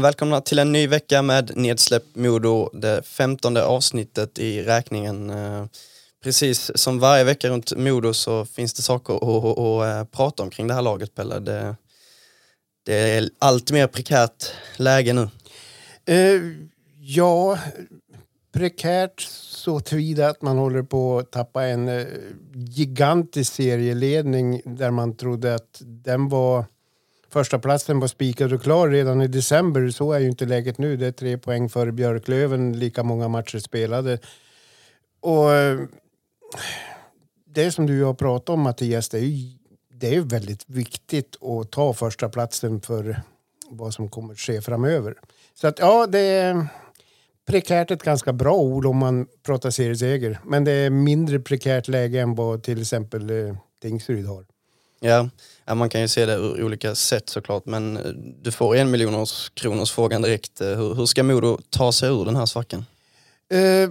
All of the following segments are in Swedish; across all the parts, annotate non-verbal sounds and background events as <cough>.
men välkomna till en ny vecka med Nedsläpp Modo, det femtonde avsnittet i räkningen. Eh, precis som varje vecka runt Modo så finns det saker att, att, att, att prata om kring det här laget, Pelle. Det, det är allt mer prekärt läge nu. Uh, ja, prekärt så tillvida att man håller på att tappa en gigantisk serieledning där man trodde att den var första platsen var spikad och klar redan i december. Så är ju inte läget nu. Det är tre poäng för Björklöven, lika många matcher spelade. Och eh, det som du har pratat om Mattias, det är ju det är väldigt viktigt att ta första platsen för vad som kommer att ske framöver. Så att ja, det är prekärt ett ganska bra ord om man pratar serieseger. Men det är mindre prekärt läge än vad till exempel eh, Tingsryd har. Ja, ja, man kan ju se det ur olika sätt såklart, men eh, du får en miljon kronors frågan direkt. Eh, hur, hur ska Modo ta sig ur den här svackan? Eh,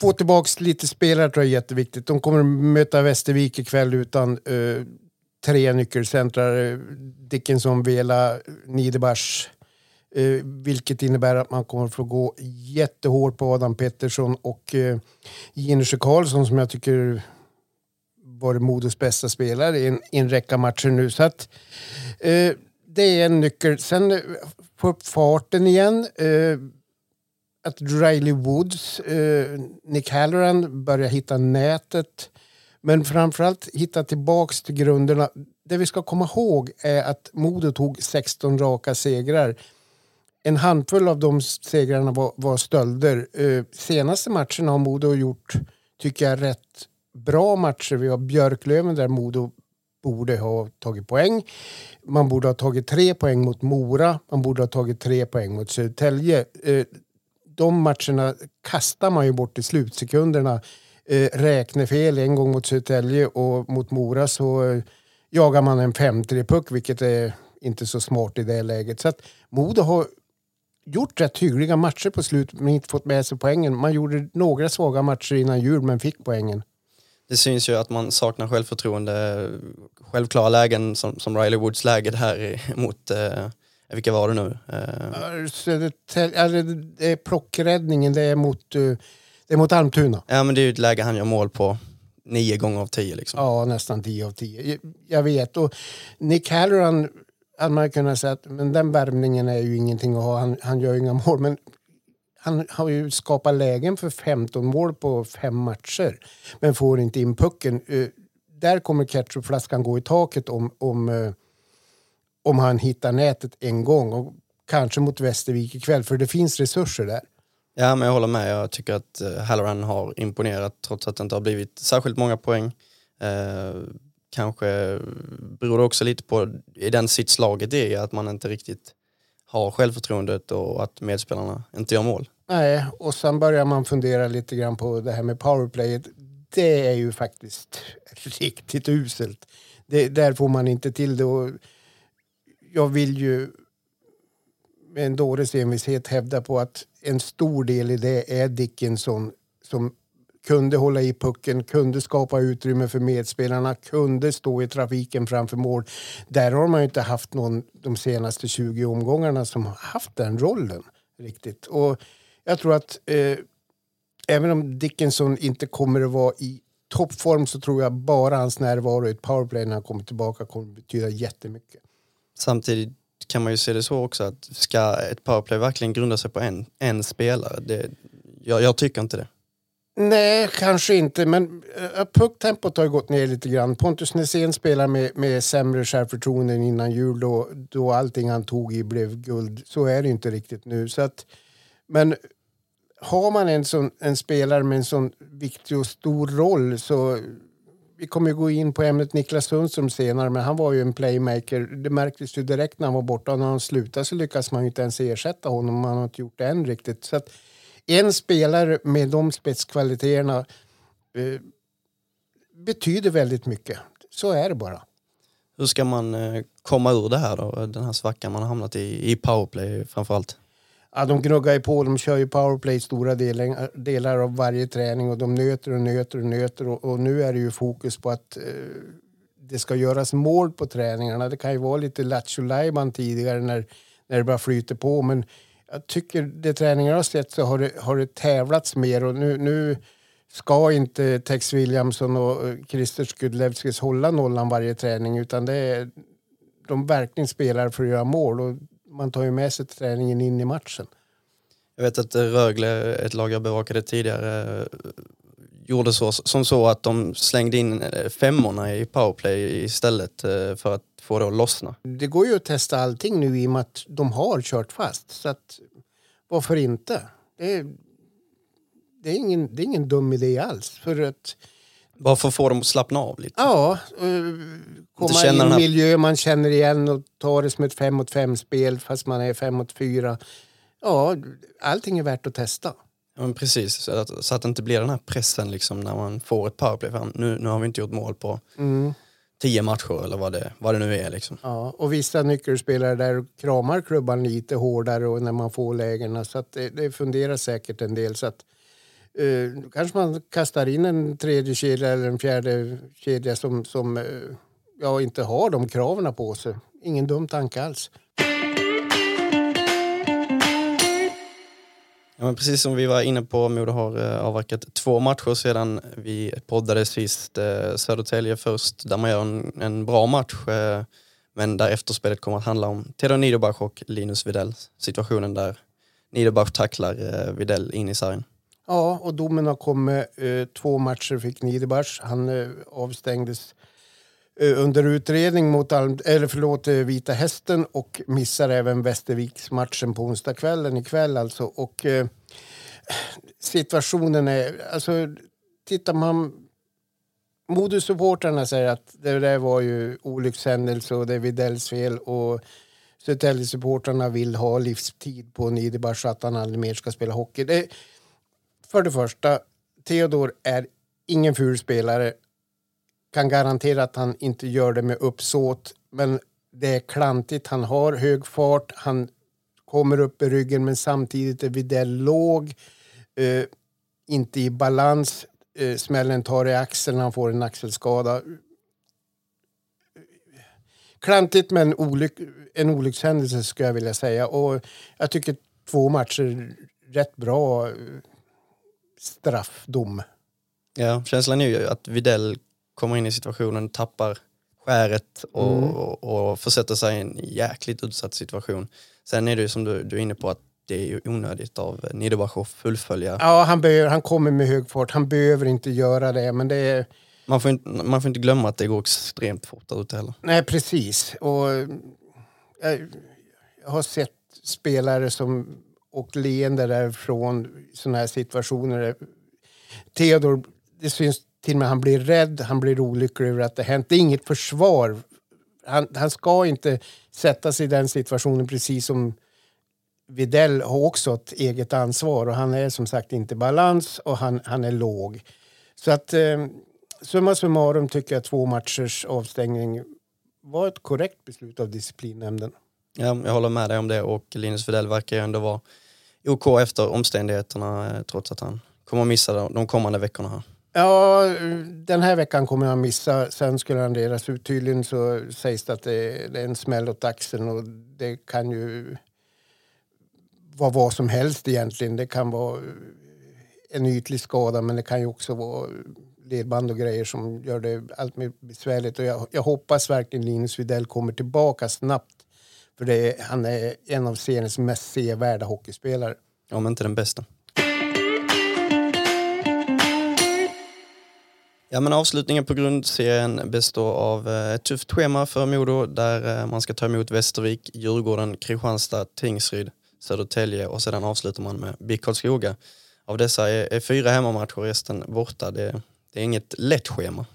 få tillbaka lite spelare tror jag är jätteviktigt. De kommer möta Västervik ikväll utan eh, tre nyckelcentrar. Eh, Dickinson, Vela, Niederbach. Eh, vilket innebär att man kommer få gå jättehårt på Adam Pettersson och eh, Jinesjö Karlsson som jag tycker varit Modos bästa spelare i en, i en räcka matcher nu. Så att, eh, det är en nyckel. Sen eh, få upp farten igen. Eh, att Riley Woods, eh, Nick Halloran börjar hitta nätet. Men framförallt hitta tillbaks till grunderna. Det vi ska komma ihåg är att Modo tog 16 raka segrar. En handfull av de segrarna var, var stölder. Eh, senaste matchen har Modo gjort, tycker jag, rätt bra matcher. Vi har Björklöven där Modo borde ha tagit poäng. Man borde ha tagit tre poäng mot Mora. Man borde ha tagit tre poäng mot Södertälje. Eh, de matcherna kastar man ju bort i slutsekunderna. Eh, Räknefel en gång mot Södertälje och mot Mora så jagar man en 5-3-puck vilket är inte så smart i det läget. Så att Modo har gjort rätt hyggliga matcher på slutet men inte fått med sig poängen. Man gjorde några svaga matcher innan jul men fick poängen. Det syns ju att man saknar självförtroende. Självklara lägen som, som Riley Woods läge här mot, eh, vilka var det nu? Eh, Södertälje, det är plockräddningen, det är mot, eh, det är mot Almtuna. ja men det är ju ett läge han gör mål på nio gånger av tio liksom. Ja, nästan 10 av 10. Jag vet. Och Nick Halloran hade man kunnat säga att men den värmningen är ju ingenting att ha. Han, han gör ju inga mål. Men han har ju skapat lägen för 15 mål på fem matcher. Men får inte in pucken. Eh, där kommer ketchupflaskan gå i taket om, om, eh, om han hittar nätet en gång. Och kanske mot Västervik ikväll, för det finns resurser där. Ja, men jag håller med. Jag tycker att eh, Halloran har imponerat trots att det inte har blivit särskilt många poäng. Eh, kanske beror det också lite på i den sitt laget är att man inte riktigt har självförtroendet och att medspelarna inte gör mål. Nej, och sen börjar man fundera lite grann på det här med powerplayet. Det är ju faktiskt <laughs> riktigt uselt. Det, där får man inte till det. Och jag vill ju med en dåres envishet hävda på att en stor del i det är Dickinson som kunde hålla i pucken, kunde skapa utrymme för medspelarna, kunde stå i trafiken framför mål. Där har man ju inte haft någon de senaste 20 omgångarna som har haft den rollen riktigt. Och jag tror att eh, även om Dickinson inte kommer att vara i toppform så tror jag bara hans närvaro i ett powerplay när han kommer tillbaka kommer att betyda jättemycket. Samtidigt kan man ju se det så också att ska ett powerplay verkligen grunda sig på en, en spelare? Det, jag, jag tycker inte det. Nej, kanske inte. Men uh, pucktempot har ju gått ner lite grann. Pontus Nässén spelar med, med sämre självförtroende innan jul då, då allting han tog i blev guld. Så är det inte riktigt nu. Så att, men har man en, sån, en spelare med en sån viktig och stor roll så vi kommer ju gå in på ämnet Niklas Sundström senare, men han var ju en playmaker. Det märktes ju direkt när han var borta. Och när han slutade så lyckas man ju inte ens ersätta honom. Man har inte gjort det än riktigt. Så att en spelare med de spetskvaliteterna eh, betyder väldigt mycket. Så är det bara. Hur ska man eh, komma ur det här då? Den här svackan man har hamnat i, i powerplay framförallt? Ja, de gnuggar ju på, de kör ju powerplay stora delar, delar av varje träning och de nöter och nöter och nöter och, och nu är det ju fokus på att eh, det ska göras mål på träningarna. Det kan ju vara lite lattjo tidigare när, när det bara flyter på men jag tycker det träningar jag har sett så har det, har det tävlats mer och nu, nu ska inte Tex Williamson och eh, Christer Skudlevskis hålla nollan varje träning utan det är, de verkligen spelar för att göra mål och man tar ju med sig träningen in i matchen. Jag vet att Rögle, ett lag jag bevakade tidigare, gjorde så, som så att de slängde in femmorna i powerplay istället eh, för att få det att lossna. Det går ju att testa allting nu i och med att de har kört fast. Så att, varför inte? Det är, det är, ingen, det är ingen dum idé alls. För att, Bara för att få dem att slappna av lite? Ja, komma i en miljö man känner igen och ta det som ett fem mot fem spel fast man är fem mot fyra. Ja, allting är värt att testa. Ja, men precis, så att, så att det inte blir den här pressen liksom när man får ett powerplay. Nu, nu har vi inte gjort mål på mm. tio matcher eller vad det, vad det nu är. Liksom. Ja, och vissa nyckelspelare där kramar klubban lite hårdare och när man får lägena så att det, det funderar säkert en del. Så att, Eh, då kanske man kastar in en tredje kedja eller en fjärde kedja som, som eh, ja, inte har de kraven på sig. Ingen dum tanke alls. Ja, men precis som vi var inne på, Modo har eh, avverkat två matcher sedan vi poddade sist. Södertälje först, där man gör en, en bra match. Men där efterspelet kommer att handla om Theodor Niederbach och Linus Widell. Situationen där Niederbach tacklar Videll Widell in i sargen. Ja, och domen har kommit. Eh, två matcher fick Niederbach. Han eh, avstängdes eh, under utredning mot Alm, eller förlåt, eh, Vita Hästen och missar även Västerviksmatchen på onsdagskvällen ikväll alltså. Och eh, situationen är, alltså tittar man Modusupportrarna säger att det där var ju olyckshändelse och det är Widells fel och Södertäljesupportrarna vill ha livstid på Niederbach så att han aldrig mer ska spela hockey. Det, för det första, Theodor är ingen ful spelare. Kan garantera att han inte gör det med uppsåt. Men det är klantigt. Han har hög fart. Han kommer upp i ryggen men samtidigt är Widell låg. Eh, inte i balans. Eh, smällen tar i axeln. Han får en axelskada. Klantigt men olyck, en olyckshändelse skulle jag vilja säga. Och jag tycker två matcher rätt bra straffdom. Ja, känslan är ju att Videll kommer in i situationen, tappar skäret och, mm. och, och försätter sig i en jäkligt utsatt situation. Sen är det ju som du, du är inne på att det är ju onödigt av Niederbach att fullfölja. Ja, han, behöver, han kommer med hög fart. Han behöver inte göra det, men det är... Man får, inte, man får inte glömma att det går extremt fort där ute heller. Nej, precis. Och jag, jag har sett spelare som och leende därifrån sådana här situationer. Theodor, det syns till och med han blir rädd, han blir olycklig över att det hänt. Det är inget försvar. Han, han ska inte sätta sig i den situationen precis som Videll har också ett eget ansvar och han är som sagt inte balans och han, han är låg. Så att eh, summa summarum tycker jag två matchers avstängning var ett korrekt beslut av disciplinnämnden. Ja, jag håller med dig om det och Linus Widell verkar ju ändå vara OK efter omständigheterna eh, trots att han kommer att missa de kommande veckorna. Här. Ja, den här veckan kommer han missa. Sen skulle han delas ut. Tydligen så sägs det att det är en smäll åt axeln och det kan ju vara vad som helst egentligen. Det kan vara eh, en ytlig skada men det kan ju också vara ledband och grejer som gör det allt mer besvärligt. Och jag, jag hoppas verkligen Linus Widell kommer tillbaka snabbt för det är, han är en av seriens mest sevärda hockeyspelare. Om inte den bästa. Ja, men avslutningen på grundserien består av eh, ett tufft schema för Modo där eh, man ska ta emot Västervik, Djurgården, Kristianstad, Tingsryd, Södertälje och sedan avslutar man med BIK Karlskoga. Av dessa är, är fyra hemmamatcher och resten borta. Det, det är inget lätt schema.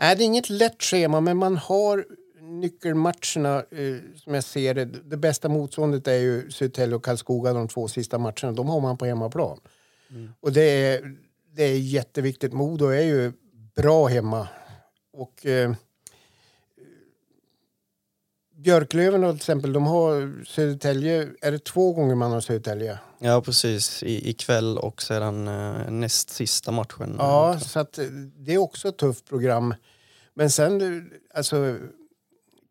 Nej, det är inget lätt schema, men man har nyckelmatcherna eh, som jag ser det. Det bästa motståndet är ju Södertälje och Karlskoga de två sista matcherna. De har man på hemmaplan. Mm. Och det är, det är jätteviktigt. Modo är ju bra hemma. Och eh, Björklöven till exempel, de har Södertälje, är det två gånger man har Södertälje? Ja precis, I, ikväll och sedan eh, näst sista matchen. Ja, så att, eh, det är också ett tufft program. Men sen, eh, alltså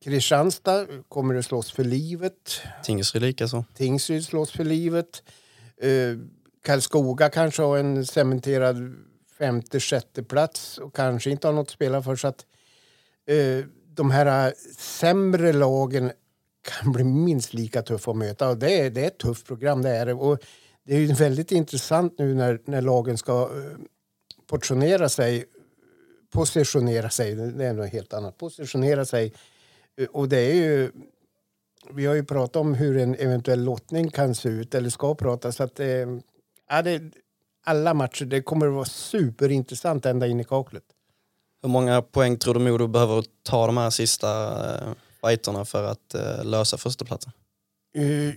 Kristianstad kommer att slåss för livet. Tingsryd likaså. Tingsryd slåss för livet. Eh, Karlskoga kanske har en cementerad femte, sjätte plats och kanske inte har något att spela för. Så att, eh, de här sämre lagen kan bli minst lika tuffa att möta. Och det, är, det är ett tufft program. Det är, och det är väldigt intressant nu när, när lagen ska uh, portionera sig, positionera sig, det är något helt annat, positionera sig. Och det är ju, vi har ju pratat om hur en eventuell lottning kan se ut, eller ska prata, så att uh, ja, det, alla matcher, det kommer att vara superintressant ända in i kaklet. Hur många poäng tror du Modo behöver ta de här sista uh, fighterna för att uh, lösa förstaplatsen? Uh,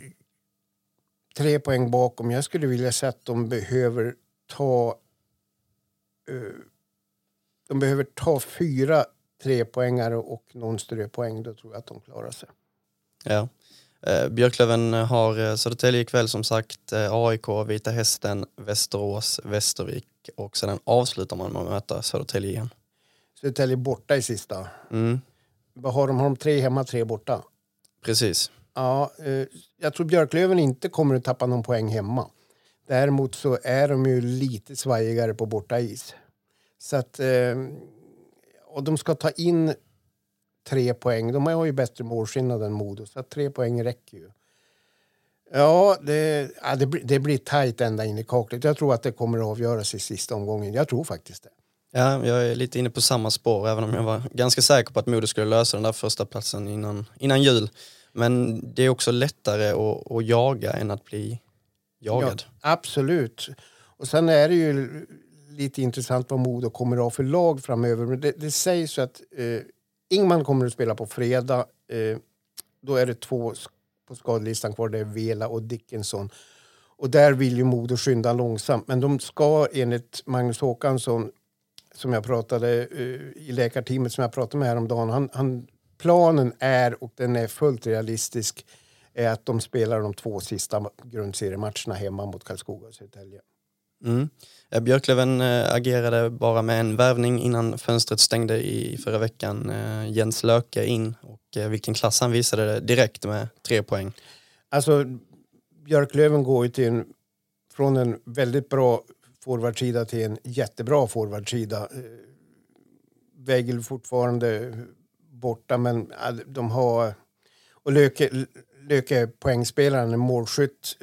tre poäng bakom. Jag skulle vilja säga att de behöver ta uh, de behöver ta fyra trepoängare och någon ströpoäng. Då tror jag att de klarar sig. Ja. Eh, Björklöven har Södertälje ikväll som sagt, AIK, Vita Hästen, Västerås, Västervik och sedan avslutar man med att möta Södertälje igen. Södertälje borta i sista. Mm. Vad har de? Har de tre hemma, tre borta? Precis. Ja, eh, jag tror Björklöven inte kommer att tappa någon poäng hemma. Däremot så är de ju lite svajigare på borta is. Så att, eh, och de ska ta in tre poäng. De har ju bättre målskillnad än Modo, så tre poäng räcker ju. Ja, det, ja, det, det blir tajt ända in i kaklet. Jag tror att det kommer att avgöras i sista omgången. Jag tror faktiskt det. Ja, jag är lite inne på samma spår även om jag var ganska säker på att Modo skulle lösa den där första platsen innan, innan jul. Men det är också lättare att, att jaga än att bli jagad. Ja, absolut. Och sen är det ju lite intressant vad Modo kommer att ha för lag framöver. Men det, det sägs ju att eh, Ingman kommer att spela på fredag. Eh, då är det två på skadelistan kvar. Det är Vela och Dickinson. Och där vill ju Modo skynda långsamt. Men de ska enligt Magnus Håkansson som jag pratade eh, i läkarteamet som jag pratade med häromdagen. Han, han, planen är, och den är fullt realistisk, är att de spelar de två sista grundseriematcherna hemma mot Karlskoga och Södertälje. Mm. Eh, Björklöven eh, agerade bara med en värvning innan fönstret stängde i förra veckan. Eh, Jens Löke in och vilken klass han visade direkt med tre poäng. Alltså Björklöven går ju till en, från en väldigt bra forwardsida till en jättebra forwardsida. Eh, fortfarande borta, men de har... Och Löke, Löke är poängspelaren, målskytt.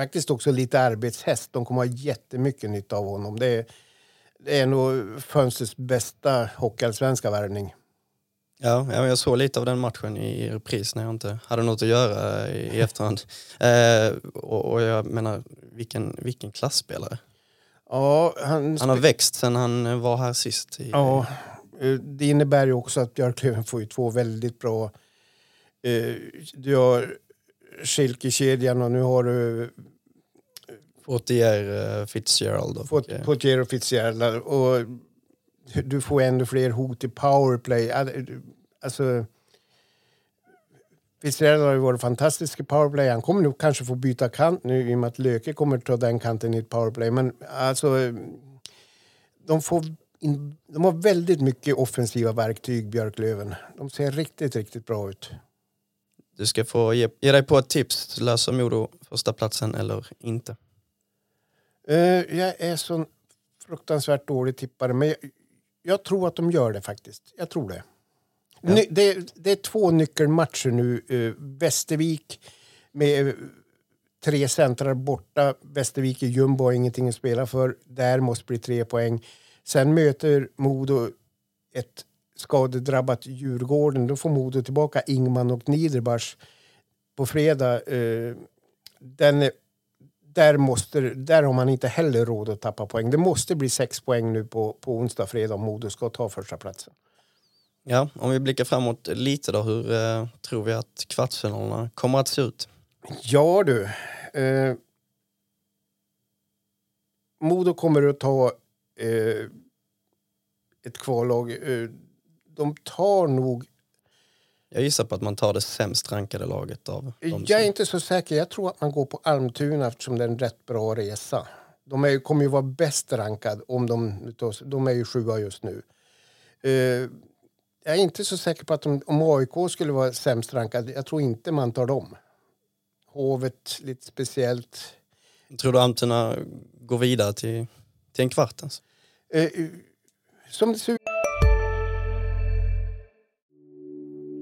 Faktiskt också lite arbetshäst. De kommer ha jättemycket nytta av honom. Det är, det är nog fönstrets bästa hockeyallsvenska värvning. Ja, jag såg lite av den matchen i repris när jag inte hade något att göra i efterhand. Eh, och, och, jag menar, vilken, vilken klassspelare. Ja, han, han har växt sen han var här sist. I, ja, eh, det innebär ju också att Björklöven får ju två väldigt bra... Eh, du har Schilke-kedjan och nu har du... Fortier uh, Fitzgerald. Och, Fortier och Fitzgerald. Och du får ännu fler hot i powerplay. Alltså, Fitzgerald har ju varit fantastisk i powerplay. Han kommer nog kanske få byta kant nu i och med att Löke kommer ta den kanten i ett powerplay. Men alltså, de, får in, de har väldigt mycket offensiva verktyg, Björklöven. De ser riktigt, riktigt bra ut. Du ska få ge, ge dig på ett tips. Löser Modo första platsen eller inte? Uh, jag är så fruktansvärt dålig tippare, men jag, jag tror att de gör det faktiskt. Jag tror det. Ja. Det, det, är två nyckelmatcher nu. Uh, Västervik med uh, tre centrar borta. Västervik är jumbo och ingenting att spela för. Där måste bli tre poäng. Sen möter Modo ett skadedrabbat Djurgården. Då får Modo tillbaka Ingman och Niederbach på fredag. Uh, den är, där, måste, där har man inte heller råd att tappa poäng. Det måste bli sex poäng nu på, på onsdag, fredag om Modo ska ta första platsen. Ja, om vi blickar framåt lite då, hur eh, tror vi att kvartsfinalerna kommer att se ut? Ja du. Eh, Modo kommer att ta eh, ett kvallag. De tar nog... Jag gissar på att man tar det sämst rankade laget av Jag som- är inte så säker. Jag tror att man går på Almtuna eftersom det är en rätt bra resa. De är, kommer ju vara bäst rankad om de... De är ju sjua just nu. Eh, jag är inte så säker på att de, om AIK skulle vara sämst rankad, jag tror inte man tar dem. Hovet lite speciellt. Tror du Almtuna går vidare till, till en kvart? Alltså? Eh, eh, som det ser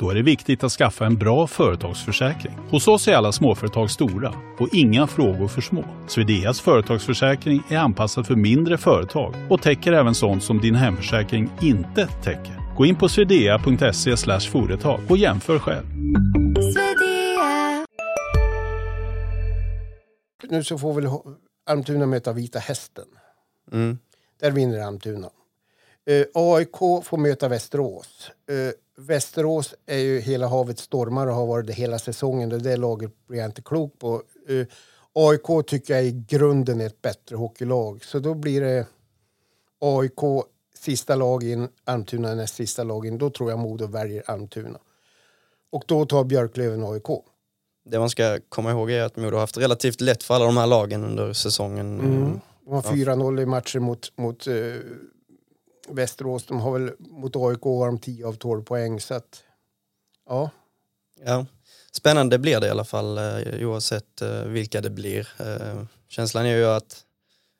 Då är det viktigt att skaffa en bra företagsförsäkring. Hos oss är alla småföretag stora och inga frågor för små. Swedeas företagsförsäkring är anpassad för mindre företag och täcker även sånt som din hemförsäkring inte täcker. Gå in på swedea.se företag och jämför själv. nu så får väl Almtuna möta Vita Hästen. Mm. Där vinner Almtuna. Eh, AIK får möta Västerås. Eh, Västerås är ju hela havet stormar och har varit det hela säsongen. Det laget blir jag inte klok på. Eh, AIK tycker jag i grunden är ett bättre hockeylag. Så då blir det AIK sista lag in, Almtuna näst sista lag in. Då tror jag Modo väljer Almtuna. Och då tar Björklöven AIK. Det man ska komma ihåg är att Modo har haft relativt lätt för alla de här lagen under säsongen. Mm. De har Ja. 4-0 i matcher mot, mot eh, Västerås. De har väl mot AIK har de 10 av 12 poäng. Så att, ja. Ja. Spännande blir det i alla fall eh, oavsett eh, vilka det blir. Eh, känslan är ju att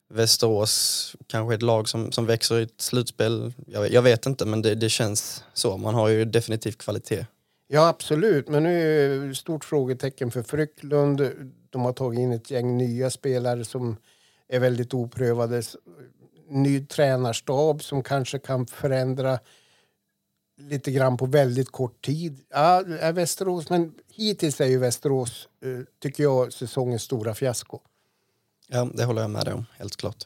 Västerås kanske är ett lag som, som växer i ett slutspel. Jag, jag vet inte men det, det känns så. Man har ju definitivt kvalitet. ja, absolut. Men nu är det stort frågetecken för Frycklund. De har tagit in ett gäng nya spelare som är väldigt oprövade. Ny tränarstab som kanske kan förändra lite grann på väldigt kort tid. Ja, är Västerås, men hittills är ju Västerås, eh, tycker jag, säsongens stora fiasko. Ja, det håller jag med dig om, helt klart.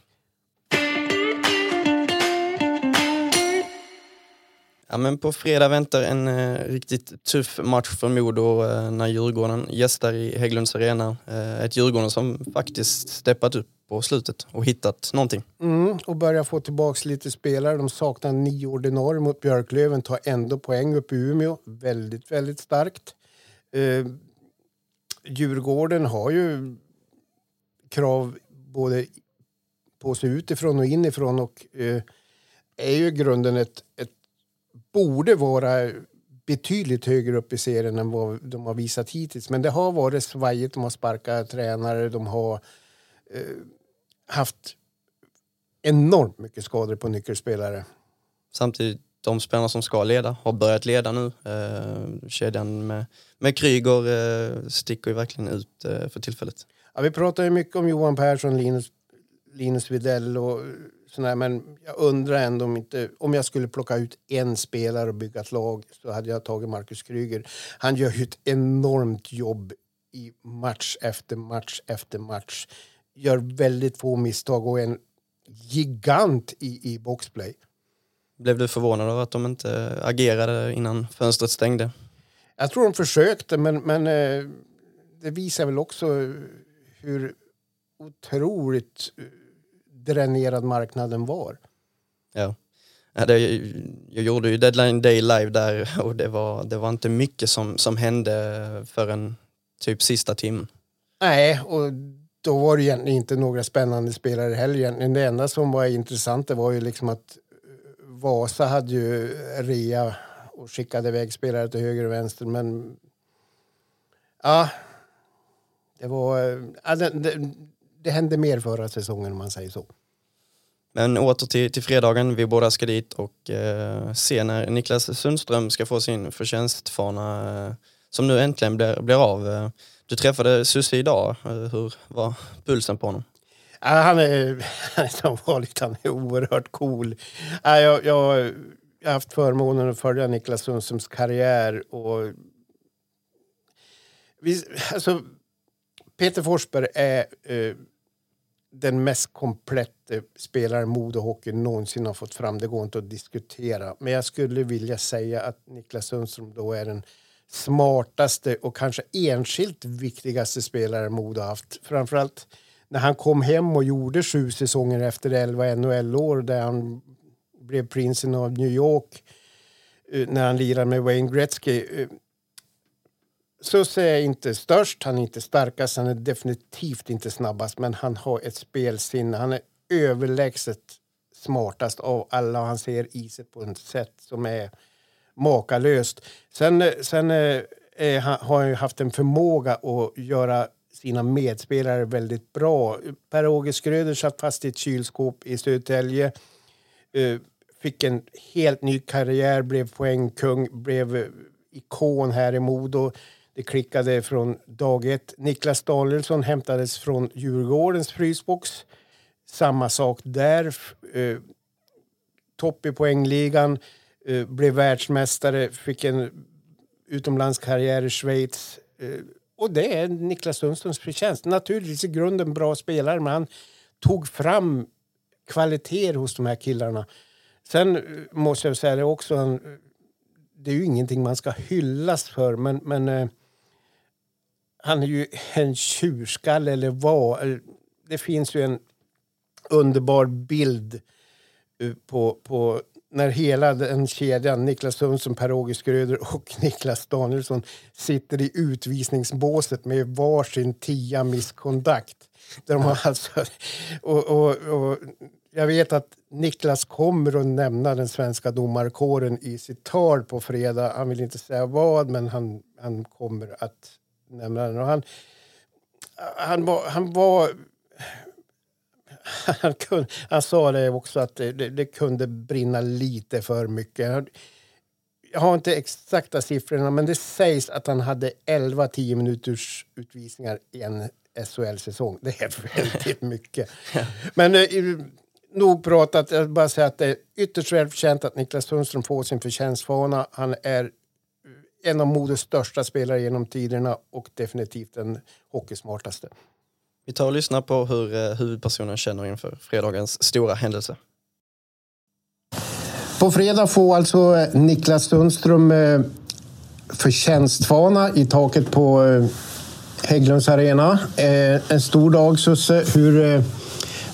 Ja, men på fredag väntar en eh, riktigt tuff match för Modo eh, när Djurgården gästar i Hägglunds arena. Eh, ett Djurgården som faktiskt steppat upp på slutet och hittat någonting. Mm, och börjar få tillbaka lite spelare. De saknar nio ordinarie mot Björklöven, tar ändå poäng upp i Umeå. Väldigt, väldigt starkt. Eh, Djurgården har ju krav både på sig utifrån och inifrån och eh, är ju i grunden ett, ett borde vara betydligt högre upp i serien än vad de har visat hittills. Men det har varit svajigt. De har sparkat tränare, de har eh, haft enormt mycket skador på nyckelspelare. Samtidigt, de spelarna som ska leda har börjat leda nu. Eh, kedjan med, med Kryger eh, sticker ju verkligen ut eh, för tillfället. Ja, vi pratar ju mycket om Johan Persson, Linus, Linus Widell och sådär, men jag undrar ändå om inte... Om jag skulle plocka ut en spelare och bygga ett lag så hade jag tagit Marcus Kryger. Han gör ju ett enormt jobb i match efter match efter match. Gör väldigt få misstag och är en gigant i, i boxplay. Blev du förvånad över att de inte agerade innan fönstret stängde? Jag tror de försökte, men, men eh, det visar väl också hur otroligt eh, dränerad marknaden var. Ja. Ja, det, jag gjorde ju deadline day live där och det var, det var inte mycket som, som hände förrän typ sista timmen. Nej, och då var det egentligen inte några spännande spelare heller. Egentligen. Det enda som var intressant det var ju liksom att eh, Vasa hade ju rea och skickade iväg spelare till höger och vänster. Men ja, det var... Eh, ja, det, det, det hände mer förra säsongen om man säger så. Men åter till, till fredagen, vi båda ska dit och eh, se när Niklas Sundström ska få sin förtjänstfana eh, som nu äntligen blir, blir av. Eh, du träffade Susie idag, hur var pulsen på honom? Ja, han är som <laughs> vanligt han är liksom oerhört cool. Ja, jag, jag, har haft förmånen att följa Niklas Sundströms karriär. Och vi, alltså, Peter Forsberg är eh, den mest kompletta eh, spelare Modohockey någonsin har fått fram. Det går inte att diskutera. Men jag skulle vilja säga att Niklas Sundström då är den smartaste och kanske enskilt viktigaste spelare Modo haft. Framförallt när han kom hem och gjorde sju säsonger efter 11 NHL-år där han blev prinsen av New York eh, när han lirade med Wayne Gretzky. Eh, Susse är inte störst, han är inte starkast, han är definitivt inte snabbast men han har ett spelsinne. Han är överlägset smartast av alla och han ser iset på ett sätt som är makalöst. Sen, sen eh, eh har han ju haft en förmåga att göra sina medspelare väldigt bra. Per-Åge Skröder satt fast i ett kylskåp i Södertälje. Eh, fick en helt ny karriär, blev poängkung, blev eh, ikon här i Modo. Det klickade från dag ett. Niklas Danielsson hämtades från Djurgårdens frysbox. Samma sak där. Topp i poängligan. Eh, blev världsmästare, fick en utomlandskarriär i Schweiz. Eh, och det är Niklas Sundströms förtjänst. Naturligtvis i grunden bra spelare, men han tog fram kvaliteter hos de här killarna. Sen eh, måste jag säga det också, han, det är ju ingenting man ska hyllas för, men, men eh, han är ju en tjurskalle eller vad. Eh, det finns ju en underbar bild på, på när hela den kedjan, Niklas Sundström, Per-Åge Skröder och <laughs> Niklas Danielsson sitter i utvisningsbåset med varsin tia misskontakt. Där de alltså, och, och, och, jag vet att Niklas kommer att nämna den svenska domarkåren i sitt tal på fredag. Han vill inte säga vad, men han, han kommer att nämna den. Och han, han, var, han var <laughs> han, kunde, han sa det också att det, det, kunde brinna lite för mycket. Jag har inte exakta siffrorna, men det sägs att han hade 11 10 minuters utvisningar i en SHL-säsong. Det är <laughs> väldigt mycket. Men eh, nog pratat. Jag vill bara säga att det är ytterst välförtjänt att Niklas Sundström får sin förtjänstfana. Han är en av Modos största spelare genom tiderna och definitivt den hockeysmartaste. Vi tar och lyssnar på hur eh, huvudpersonen känner inför fredagens stora händelse. På fredag får alltså eh, Niklas Sundström eh, förtjänstfana i taket på Hägglunds arena. En stor dag Susse. Hur,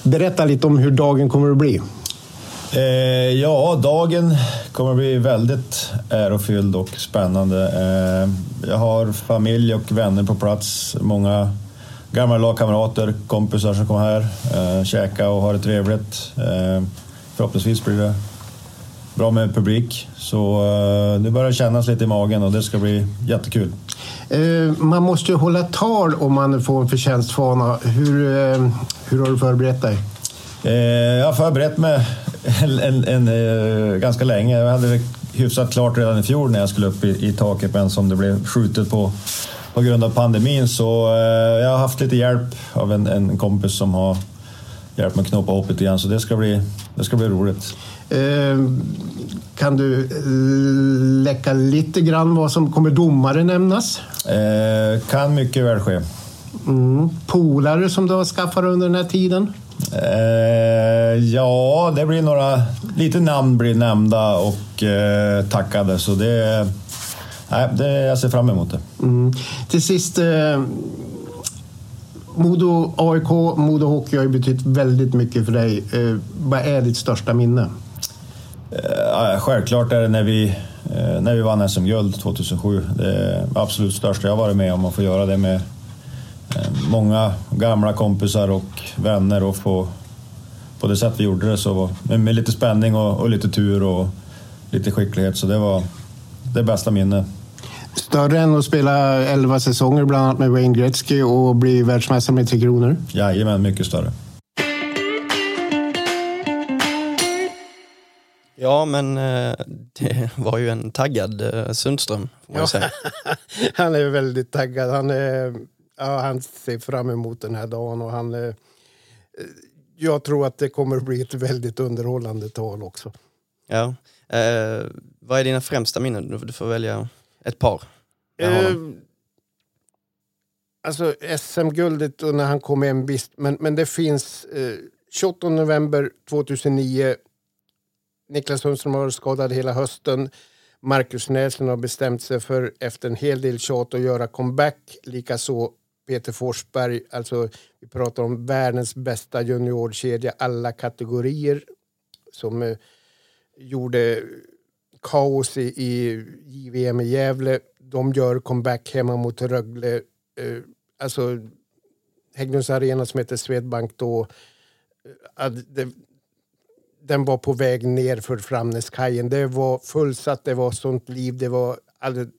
berätta lite om hur dagen kommer att bli. ja, dagen kommer att bli väldigt ärofylld och spännande. jag har familj och vänner på plats. Många gamla lagkamrater, kompisar som kommer här, eh, käka och ha det trevligt. Eh, förhoppningsvis blir det bra med publik. Så eh, det börjar kännas lite i magen och det ska bli jättekul. Eh, man måste ju hålla tal om man får en förtjänstfana. Hur, eh, hur har du förberett dig? Eh, jag har förberett mig en, en, en, en, ganska länge. Jag hade hyfsat klart redan i fjol när jag skulle upp i, i taket men som det blev skjutet på på grund av pandemin. Så eh, jag har haft lite hjälp av en, en kompis som har hjälpt mig att knåpa ihop lite grann. Så det ska bli, det ska bli roligt. Eh, kan du läcka lite grann vad som kommer domare nämnas? Eh, kan mycket väl ske. Mm. Polare som du har skaffat under den här tiden? Eh, ja, det blir några... Lite namn blir nämnda och eh, tackade. Så det, nej, det, jag ser fram emot det. Mm. Till sist, eh, Modo AIK, Modo Hockey har ju betytt väldigt mycket för dig. Eh, vad är ditt största minne? Eh, självklart är det när vi, eh, när vi vann SM-guld 2007. Det är absolut största jag varit med om att få göra det med eh, många gamla kompisar och vänner och få på det sätt vi gjorde det så med, lite spänning och, och lite tur och lite skicklighet så det var det bästa minnet Större än att spela 11 säsonger bland annat med Wayne Gretzky och bli världsmästare med Tre Kronor? Jajamän, mycket större. Ja, men eh, det var ju en taggad eh, Sundström, får man Ja. ju säga. <laughs> han är väldigt taggad. Han, är, ja, han ser fram emot den här dagen och han... eh, Jag tror att det kommer att bli ett väldigt underhållande tal också. Ja. Eh, vad är dina främsta minnen? Du får välja ett par. Eh, alltså SM-guldet och när han kom hem visst, men, men det finns eh, 28 november 2009. Niklas Sundström har varit skadad hela hösten. Marcus Näslund har bestämt sig för efter en hel del tjat att göra comeback. Likaså Peter Forsberg, alltså vi pratar om världens bästa juniorkedja alla kategorier som eh, gjorde kaos i, i JVM i Gävle. De gör comeback hemma mot Rögle. Eh, alltså Hägglunds arena som heter Swedbank då. eh, det, den var på väg ner för Framnäskajen. Det var fullsatt, det var sånt liv. Det var all,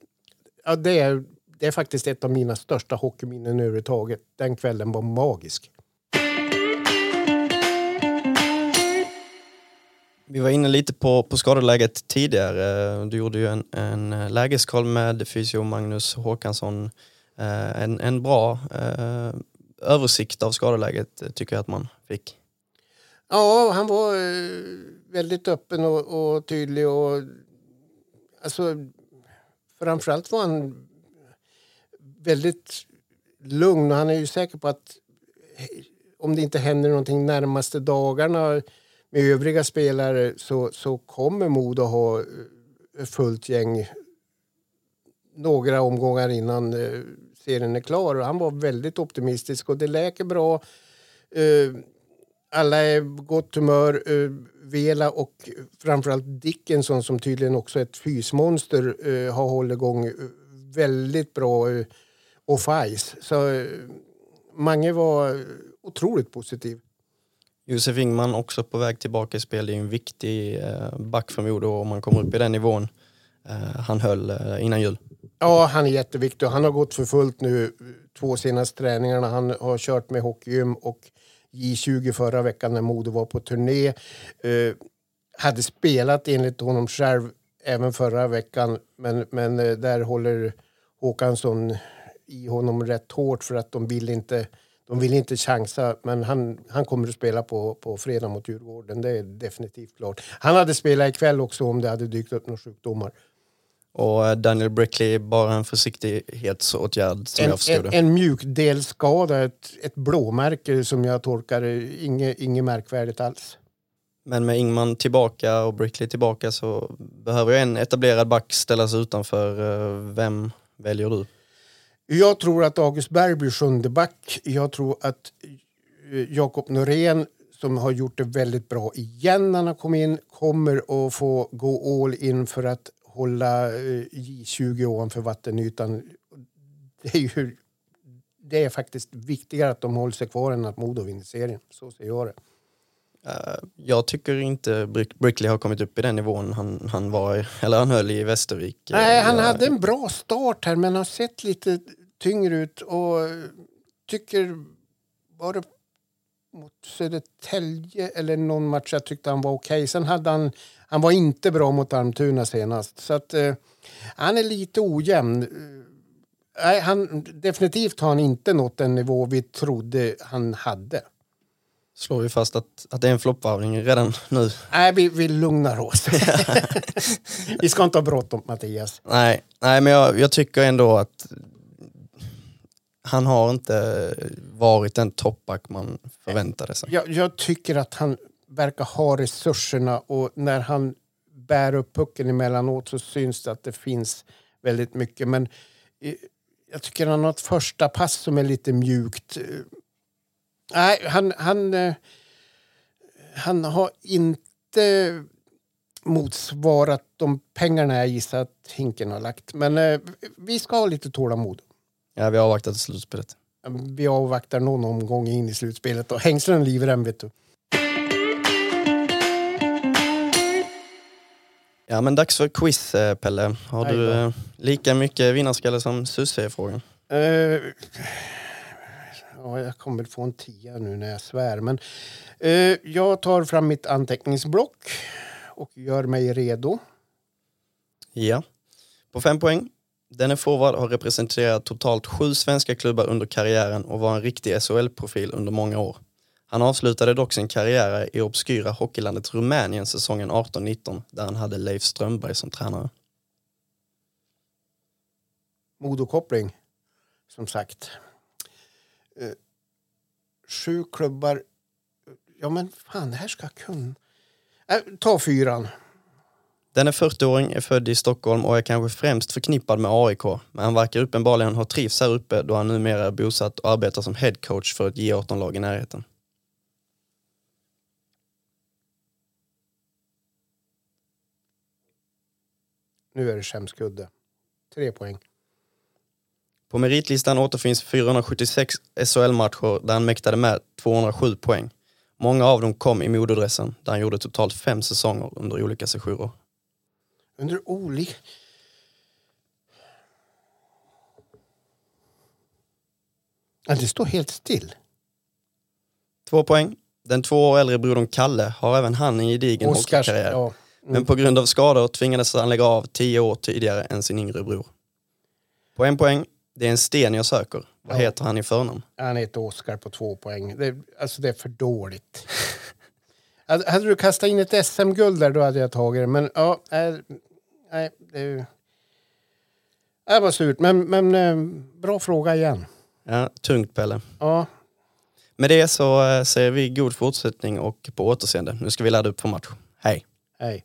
ja, det, är, det är faktiskt ett av mina största hockeyminnen överhuvudtaget. Den kvällen var magisk. Vi var inne lite på, på skadeläget tidigare. Du gjorde ju en, en eh, lägeskoll med fysio Magnus Håkansson. Eh, en, en bra eh, översikt av skadeläget tycker jag att man fick. Ja, han var väldigt öppen och, och tydlig. Och, alltså, framförallt var han väldigt lugn. Och han är ju säker på att om det inte händer någonting närmaste dagarna med övriga spelare så, så kommer Modo ha eh, fullt gäng några omgångar innan eh, serien är klar. Och han var väldigt optimistisk och det läker bra. Eh, alla är på gott humör. Vela och framförallt Dickinson som tydligen också är ett fysmonster har hållit igång väldigt bra off-ice. Så Mange var otroligt positiv. Josef Ingman också på väg tillbaka i spel. Det är en viktig eh, back för Modo om man kommer upp i den nivån. Eh, han höll eh, innan jul. Ja, han är jätteviktig. Han har gått för fullt nu två senaste träningarna. Han har kört med hockeygym och J20 förra veckan när Modo var på turné. Eh, hade spelat enligt honom själv även förra veckan men, men där håller Håkansson i honom rätt hårt för att de vill inte, de vill inte chansa. Men han, han kommer att spela på, på fredag mot Djurgården, det är definitivt klart. Han hade spelat ikväll också om det hade dykt upp några sjukdomar. Och eh, Daniel Brickley bara en försiktighetsåtgärd som en, jag förstod en, en mjukdelsskada, ett, ett blåmärke som jag tolkar. Inget, inget märkvärdigt alls. Men med Ingman tillbaka och Brickley tillbaka så behöver ju en etablerad back ställas utanför. Eh, Vem väljer du? Jag tror att August Berg blir sjunde back. Jag tror att eh, Jakob Norén som har gjort det väldigt bra igen när han kom in kommer att få gå all in för att hålla eh, J20 ovanför vattenytan. Det är, ju, det är faktiskt viktigare att de håller sig kvar än att Modo vinner serien. Så ser jag det. Eh, Jag tycker inte Brick- Brickley har kommit upp i den nivån han, han var eller han höll i Västervik. Nej, han hade en bra start här men har sett lite tyngre ut och eh, tycker var det mot Södertälje eller någon match jag tyckte han var okej. Sen hade han, han var inte bra mot Almtuna senast så att eh, han är lite ojämn. Eh, Nej, han, definitivt har han inte nått den nivå vi trodde han hade. Slår vi fast att, att det är en floppvarvning redan nu. Nej, vi, vi lugnar oss. <laughs> vi ska inte ha bråttom, Mattias. Nej, nej men jag, jag tycker ändå att han har inte varit den toppback man förväntade sig. Jag, jag tycker att han verkar ha resurserna och när han bär upp pucken emellanåt så syns det att det finns väldigt mycket. Men eh, jag tycker han har ett första pass som är lite mjukt. Nej, han, han, eh, han har inte motsvarat de pengarna jag gissar att Hinken har lagt. Men eh, vi ska ha lite tålamod. Ja, vi har avvaktat slutspelet. Vi avvaktar någon omgång in i slutspelet och hängslen livrem vet du. Ja men dags för quiz eh, Pelle. Har du lika mycket vinnarskalle som Susse i frågan? Eh, ja, jag kommer få en tia nu när jag svär. Men, eh, jag tar fram mitt anteckningsblock och gör mig redo. Ja. På fem poäng. Denne forward har representerat totalt sju svenska klubbar under karriären och var en riktig SHL-profil under många år. Han avslutade dock sin karriär i obskyra hockeylandet Rumänien säsongen 18-19 där han hade Leif Strömberg som tränare. Modokoppling, som sagt. Eh, sju klubbar. Ja, men fan, det här ska jag kunna. Äh, ta fyran. Denne 40-åring är född i Stockholm och är kanske främst förknippad med AIK, men han verkar uppenbarligen ha trivs här uppe då han numera är bosatt och arbetar som headcoach för ett J18-lag i närheten. Nu är det skämskudde. Tre poäng. På meritlistan återfinns 476 SHL-matcher där han mäktade med 207 poäng. Många av dem kom i modadressen där han gjorde totalt fem säsonger under olika sessioner. Under olika... Ja, det står helt still. Två poäng. Den två år äldre brodern Kalle har även han en gedigen hockeykarriär. ja. Men på grund av skador tvingades han lägga av tio år tidigare än sin yngre bror. På en poäng. Det är en sten jag söker. Vad Ja. heter han i förnamn? Han heter Oskar på två poäng. Det, alltså det är för dåligt. hade, <laughs> hade du kastat in ett SM-guld där då hade jag tagit det. Men ja, nej, nej det, det var surt. Men, men eh, bra fråga igen. Ja, tungt Pelle. Ja, Med det så eh, säger vi god fortsättning och på återseende. Nu ska vi ladda upp för match. Hej! hej.